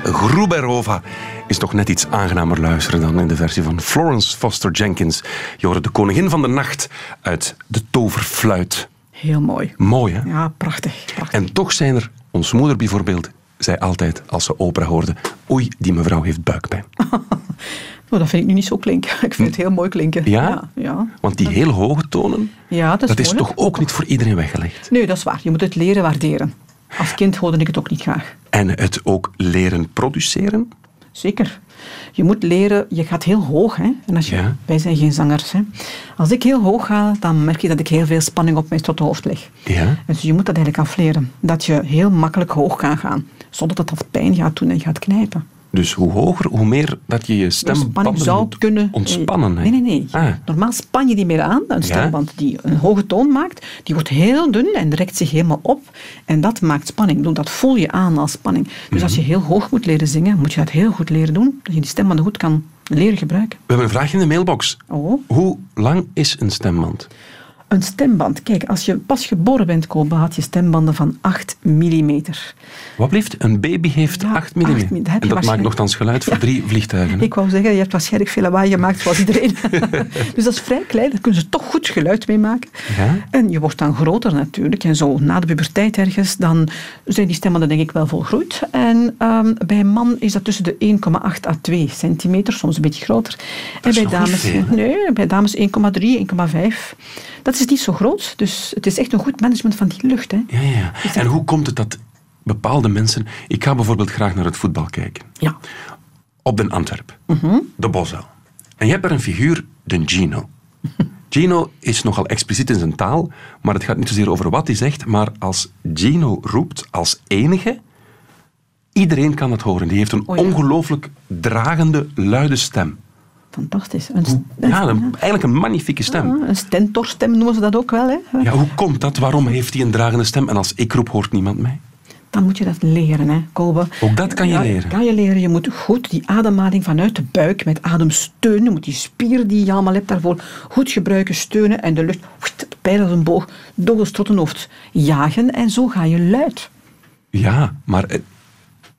Gruberova is toch net iets aangenamer luisteren dan in de versie van Florence Foster Jenkins. Je hoort de koningin van de nacht uit de toverfluit. Heel mooi. Mooi, hè? Ja, prachtig. prachtig. En toch zijn er, ons moeder bijvoorbeeld, zei altijd als ze opera hoorde, oei, die mevrouw heeft buikpijn. [laughs] Oh, dat vind ik nu niet zo klinken. [laughs] Ik vind het heel mooi klinken. Ja? Ja, ja. Want die heel hoge tonen, Ja, dat is, dat is toch ook niet voor iedereen weggelegd. Nee, dat is waar. Je moet het leren waarderen. Als kind hoorde ik het ook niet graag. En het ook leren produceren. Zeker. Je moet leren, je gaat heel hoog. Hè? En als je, Ja. Wij zijn geen zangers. Hè? Als ik heel hoog ga, dan merk je dat ik heel veel spanning op mijn hoofd leg. Ja. En dus je moet dat eigenlijk afleren. Dat je heel makkelijk hoog kan gaan. Zonder dat dat pijn gaat doen en gaat knijpen. Dus hoe hoger, hoe meer dat je je spanning stembanden zou kunnen... ontspannen. hè? Nee, nee, nee. Ah. Normaal span je die meer aan. Een stemband die een hoge toon maakt, die wordt heel dun en rekt zich helemaal op. En dat maakt spanning. Dat voel je aan als spanning. Dus als je Mhm. heel hoog moet leren zingen, moet je dat heel goed leren doen. Dat je die stembanden goed kan leren gebruiken. We hebben een vraagje in de mailbox. Oh. Hoe lang is een stemband? Een stemband. Kijk, als je pas geboren bent, Kobe, had je stembanden van 8 mm. Wat blijft? Een baby heeft 8 mm. mm. Dat en dat maakt nogthans geluid voor drie vliegtuigen. hè? Ik wou zeggen, je hebt waarschijnlijk veel lawaai gemaakt, zoals iedereen. [laughs] dus dat is vrij klein, daar kunnen ze toch goed geluid mee maken. Ja? En je wordt dan groter natuurlijk. En zo na de puberteit ergens, dan zijn die stemmen denk ik wel volgroeid. En ehm, bij een man is dat tussen de 1,8 à 2 centimeter, soms een beetje groter. en bij dames, veel, nee, bij dames 1,3, 1,5. Dat is niet zo groot. Dus het is echt een goed management van die lucht. Hè. Ja, ja. En hoe komt het dat bepaalde mensen... Ik ga bijvoorbeeld graag naar het voetbal kijken. Ja. Op den Antwerp. Mhm. De Bosuil. En je hebt daar een figuur, de Gino. [laughs] Gino is nogal expliciet in zijn taal, maar het gaat niet zozeer over wat hij zegt, maar als Gino roept als enige, iedereen kan het horen. Die heeft een Oh ja. ongelooflijk dragende, luide stem. Fantastisch. Een, Ja, een- eigenlijk een magnifieke stem. Ja, een stentorstem noemen ze dat ook wel. Hè. Ja, hoe komt dat? Waarom heeft hij een dragende stem? En als ik roep, hoort niemand mij? Dan moet je dat leren, hè, Kolbe. Ook dat kan je Ja, leren. kan je leren. Je moet goed die ademhaling vanuit de buik met adem steunen. Je moet die spier die je allemaal hebt daarvoor goed gebruiken, steunen. En de lucht, pijl als een boog, door het strottenhoofd jagen. En zo ga je luid. Ja, maar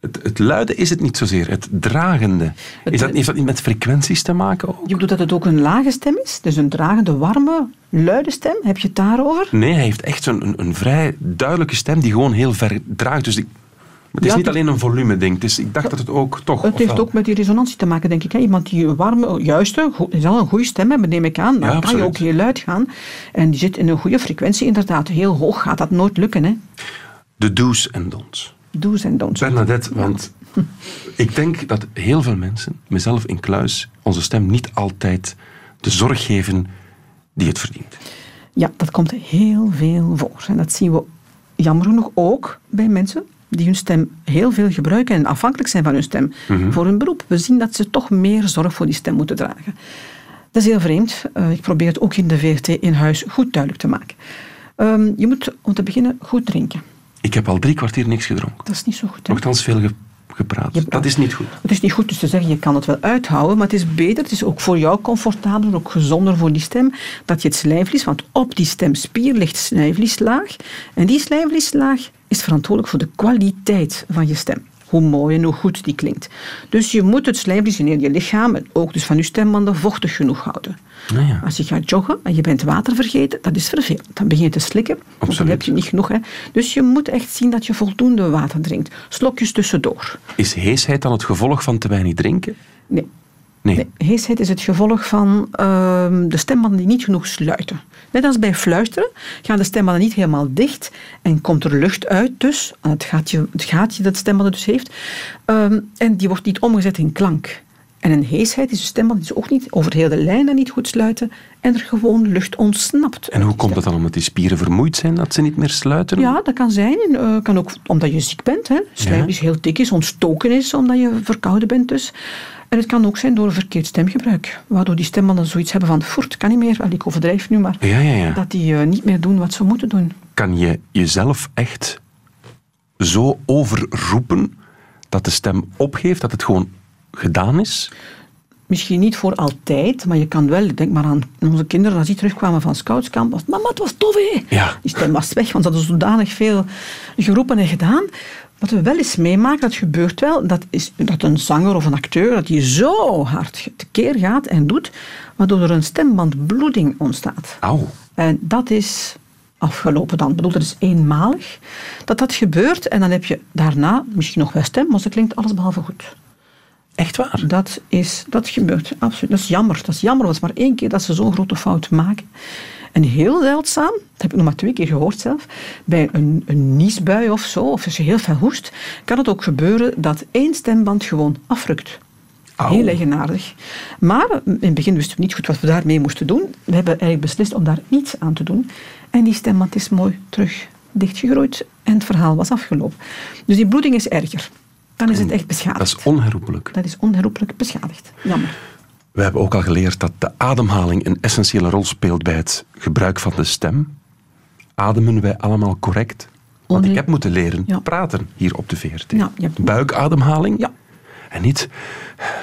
het, het, het luide is het niet zozeer. Het dragende. Is dat, heeft dat niet met frequenties te maken ook? Je bedoelt dat het ook een lage stem is? Dus een dragende, warme, luide stem? Heb je het daarover? Nee, hij heeft echt zo'n een, een vrij duidelijke stem die gewoon heel ver draagt. Dus ik, het is Ja, niet alleen een volume-ding. Het is- Ik dacht dat het ook toch... Het heeft ook met die resonantie te maken, denk ik. Hè? Iemand die een warme, juiste, zal een goede stem hebben, neem ik aan. Dan Ja, kan je ook heel luid gaan. En die zit in een goede frequentie, inderdaad. Heel hoog gaat dat nooit lukken. Hè? De do's en don'ts. Do's en don'ts. Bernadette, want ik denk dat heel veel mensen, mezelf in kluis, onze stem niet altijd de zorg geven die het verdient. Ja, dat komt heel veel voor. En dat zien we jammer genoeg ook bij mensen die hun stem heel veel gebruiken en afhankelijk zijn van hun stem Mhm. voor hun beroep. We zien dat ze toch meer zorg voor die stem moeten dragen. Dat is heel vreemd. Eh, ik probeer het ook in de VRT in huis goed duidelijk te maken. Ehm, je moet om te beginnen goed drinken. Ik heb al drie kwartier niks gedronken. Dat is niet zo goed. Hè? Nochtans veel ge- gepraat. Dat is niet goed. Het is niet goed dus te zeggen, je kan het wel uithouden, maar het is beter, het is ook voor jou comfortabeler, ook gezonder voor die stem, dat je het slijmvlies, want op die stemspier ligt slijmvlieslaag, en die slijmvlieslaag is verantwoordelijk voor de kwaliteit van je stem. Hoe mooi en hoe goed die klinkt. Dus je moet het slijmvlies in heel je lichaam, en ook dus van je stembanden, vochtig genoeg houden. Nou ja. Als je gaat joggen en je bent water vergeten, dat is vervelend. Dan begin je te slikken, want dan heb je niet genoeg. Hè. Dus je moet echt zien dat je voldoende water drinkt. Slokjes tussendoor. Is heesheid dan het gevolg van te weinig drinken? Nee. Nee. Nee, heesheid is het gevolg van ehm, de stembanden die niet genoeg sluiten. Net als bij fluisteren gaan de stembanden niet helemaal dicht en komt er lucht uit dus, aan het gaatje, het gaatje dat de stembanden dus heeft, ehm, en die wordt niet omgezet in klank. En een heesheid is een stemband die ze ook niet over heel de lijnen niet goed sluiten en er gewoon lucht ontsnapt. En hoe komt het dan omdat die spieren vermoeid zijn dat ze niet meer sluiten? Ja, dat kan zijn. Uh, kan ook omdat je ziek bent. Hè. Slijmvlies heel dik is, ontstoken is, omdat je verkouden bent dus. En het kan ook zijn door een verkeerd stemgebruik. Waardoor die stembanden zoiets hebben van, voert, kan niet meer. Wel, ik overdrijf nu, maar Ja, ja, ja. dat die uh, niet meer doen wat ze moeten doen. Kan je jezelf echt zo overroepen dat de stem opgeeft, dat het gewoon gedaan is? Misschien niet voor altijd, maar je kan wel, denk maar aan onze kinderen, als die terugkwamen van scoutskamp, was mama, het was tof. Ja. Die stem was weg, want ze hadden zodanig veel geroepen en gedaan. Wat we wel eens meemaken, dat gebeurt wel, dat is dat een zanger of een acteur dat die zo hard tekeer gaat en doet, waardoor er een stembandbloeding ontstaat. Auw. En dat is afgelopen dan. Ik bedoel, dat is eenmalig dat dat gebeurt en dan heb je daarna misschien nog wel stem, maar ze klinkt alles behalve goed. Echt waar? Dat, is, dat gebeurt, absoluut. Dat is jammer. Dat is jammer, het is maar één keer dat ze zo'n grote fout maken. En heel zeldzaam, dat heb ik nog maar twee keer gehoord zelf, bij een, een niesbui of zo, of als je heel veel hoest, kan het ook gebeuren dat één stemband gewoon afrukt. Heel eigenaardig. Maar in het begin wisten we niet goed wat we daarmee moesten doen. We hebben eigenlijk beslist om daar niets aan te doen. En die stemband is mooi terug dichtgegroeid en het verhaal was afgelopen. Dus die bloeding is erger. Dan is het echt beschadigd. Dat is onherroepelijk. Dat is onherroepelijk beschadigd. Jammer. We hebben ook al geleerd dat de ademhaling een essentiële rol speelt bij het gebruik van de stem. Ademen wij allemaal correct? Want ik heb moeten leren praten hier op de VRT. Ja, je hebt- Buikademhaling. Ja. En niet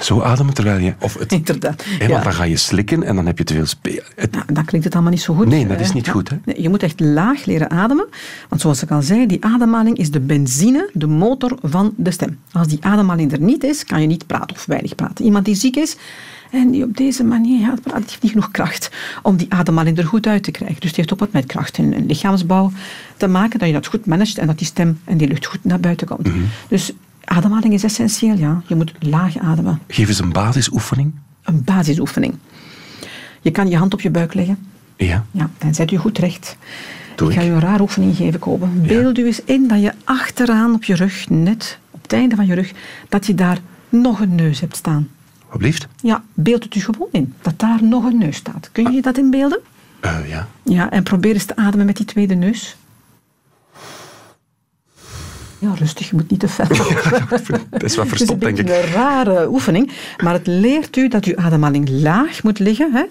zo ademen terwijl je... Of het, Inderdaad. hè, want Ja. dan ga je slikken en dan heb je te veel... spe- het- Nou, dan klinkt het allemaal niet zo goed. Nee, dat is Eh, niet ja. goed, hè? Nee, je moet echt laag leren ademen. Want zoals ik al zei, die ademhaling is de benzine, de motor van de stem. Als die ademhaling er niet is, kan je niet praten of weinig praten. Iemand die ziek is en die op deze manier gaat praten, die heeft niet genoeg kracht om die ademhaling er goed uit te krijgen. Dus die heeft ook wat met kracht en, en lichaamsbouw te maken, dat je dat goed managt en dat die stem en die lucht goed naar buiten komt. Mhm. Dus ademhaling is essentieel, ja. Je moet laag ademen. Geef eens een basisoefening. Een basisoefening. Je kan je hand op je buik leggen. Ja. Ja, dan zet je goed recht. Doe ik ga je een raar oefening geven, Kobe. Beeld u eens in dat je achteraan op je rug, net op het einde van je rug, dat je daar nog een neus hebt staan. Wat blieft? Ja, beeld het u gewoon in, dat daar nog een neus staat. Kun je je dat inbeelden? Eh, ja. Ja, en probeer eens te ademen met die tweede neus. Ja, rustig, je moet niet te fel. [laughs] Dat is wat Het is verstopt, een denk ik. beetje een rare oefening, maar het leert u dat uw ademhaling laag moet liggen. Hè?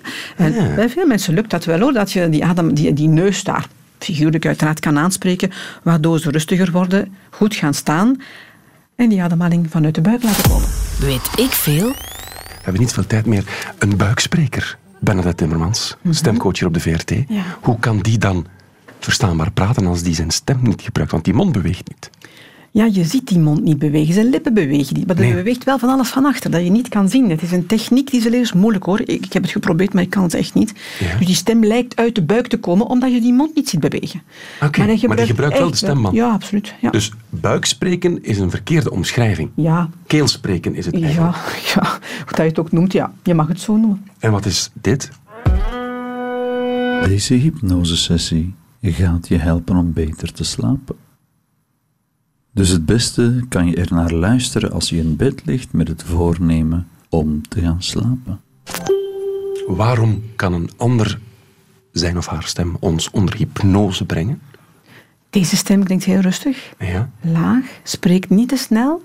En Ja. bij veel mensen lukt dat wel hoor, dat je die, adem, die, die neus daar figuurlijk uiteraard kan aanspreken, waardoor ze rustiger worden, goed gaan staan en die ademhaling vanuit de buik laten komen. Weet ik veel? We hebben niet veel tijd meer. Een buikspreker, Bernadette Timmermans, stemcoach hier op de VRT. Ja. Hoe kan die dan verstaanbaar praten als die zijn stem niet gebruikt? Want die mond beweegt niet. Ja, je ziet die mond niet bewegen, zijn lippen bewegen niet, maar Nee. beweegt wel van alles van achter, dat je niet kan zien. Het is een techniek die ze leren, is moeilijk hoor. Ik, ik heb het geprobeerd, maar ik kan het echt niet. Ja. Dus die stem lijkt uit de buik te komen, omdat je die mond niet ziet bewegen. Oké, maar die gebruikt wel de stemband. Ja, absoluut. Ja. Dus buikspreken is een verkeerde omschrijving. ja, Keelspreken is het eigenlijk. Ja, [laughs] ja, hoe dat je het ook noemt, ja. Je mag het zo noemen. En wat is dit? Deze hypnosesessie gaat je helpen om beter te slapen. Dus het beste kan je er naar luisteren als je in bed ligt met het voornemen om te gaan slapen. Waarom kan een ander zijn of haar stem ons onder hypnose brengen? Deze stem klinkt heel rustig, Ja. laag, spreekt niet te snel,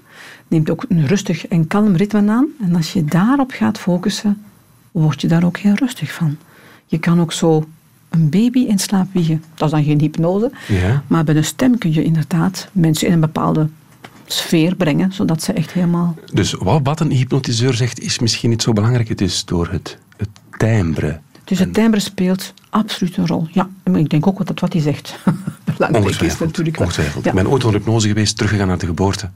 neemt ook een rustig en kalm ritme aan. En als je daarop gaat focussen, word je daar ook heel rustig van. Je kan ook zo een baby in slaap wiegen. Dat is dan geen hypnose, Ja. maar bij een stem kun je inderdaad mensen in een bepaalde sfeer brengen, zodat ze echt helemaal... Dus wat, wat een hypnotiseur zegt is misschien niet zo belangrijk. Het is door het, het timbre. Dus het timbre speelt absoluut een rol. Ja, maar ik denk ook dat wat hij zegt [laughs] belangrijk is Ongetwijfeld. natuurlijk. wel. ongetwijfeld. Ja. Ik ben ooit onder hypnose geweest, teruggegaan naar de geboorte.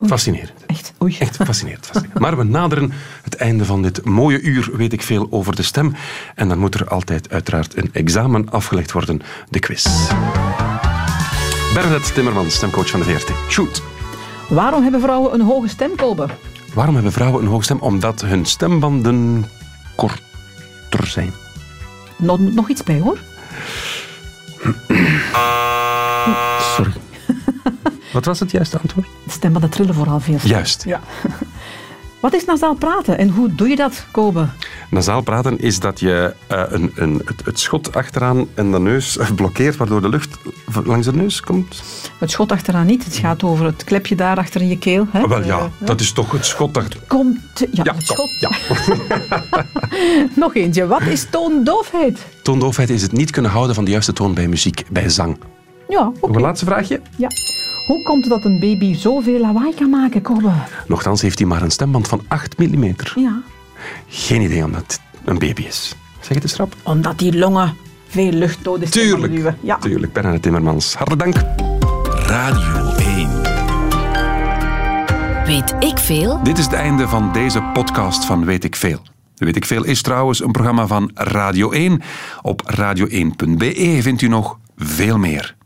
Fascinerend. Echt, oei. Echt fascinerend, fascinerend. Maar we naderen het einde van dit mooie uur, weet ik veel, over de stem. En dan moet er altijd uiteraard een examen afgelegd worden, de quiz. Bernadette Timmermans, stemcoach van de VRT. Shoot. Waarom hebben vrouwen een hoge stem, Kobe? Waarom hebben vrouwen een hoge stem? Omdat hun stembanden korter zijn. Moet nog iets bij, hoor. [clears throat] Wat was het juiste antwoord? De stembanden trillen vooral veel. Juist. Ja. [laughs] Wat is nasaal praten en hoe doe je dat, Kobe? Nasaal praten is dat je eh, een, een, het, het schot achteraan en de neus [laughs] blokkeert, waardoor de lucht langs de neus komt. Het schot achteraan niet. Het gaat over het klepje daar achter in je keel. Hè? Wel ja, Eh, dat is toch het schot achter. Komt... Ja, Ja, het schot. ja. [laughs] Nog eentje. Wat is toondoofheid? Toondoofheid is het niet kunnen houden van de juiste toon bij muziek, bij zang. Ja, oké. Nog een laatste vraagje. Ja. Hoe komt het dat een baby zoveel lawaai kan maken, Kobe? Nochtans heeft hij maar een stemband van 8 mm. Ja. Geen idee omdat het een baby is. Zeg het eens rap. Omdat die longen veel lucht nodig hebben. Tuurlijk. Ja. Tuurlijk, Bernadette Timmermans. Hartelijk dank. Radio 1. Weet ik veel? Dit is het einde van deze podcast van Weet ik Veel. Weet ik Veel is trouwens een programma van Radio 1. Op radio1.be vindt u nog veel meer.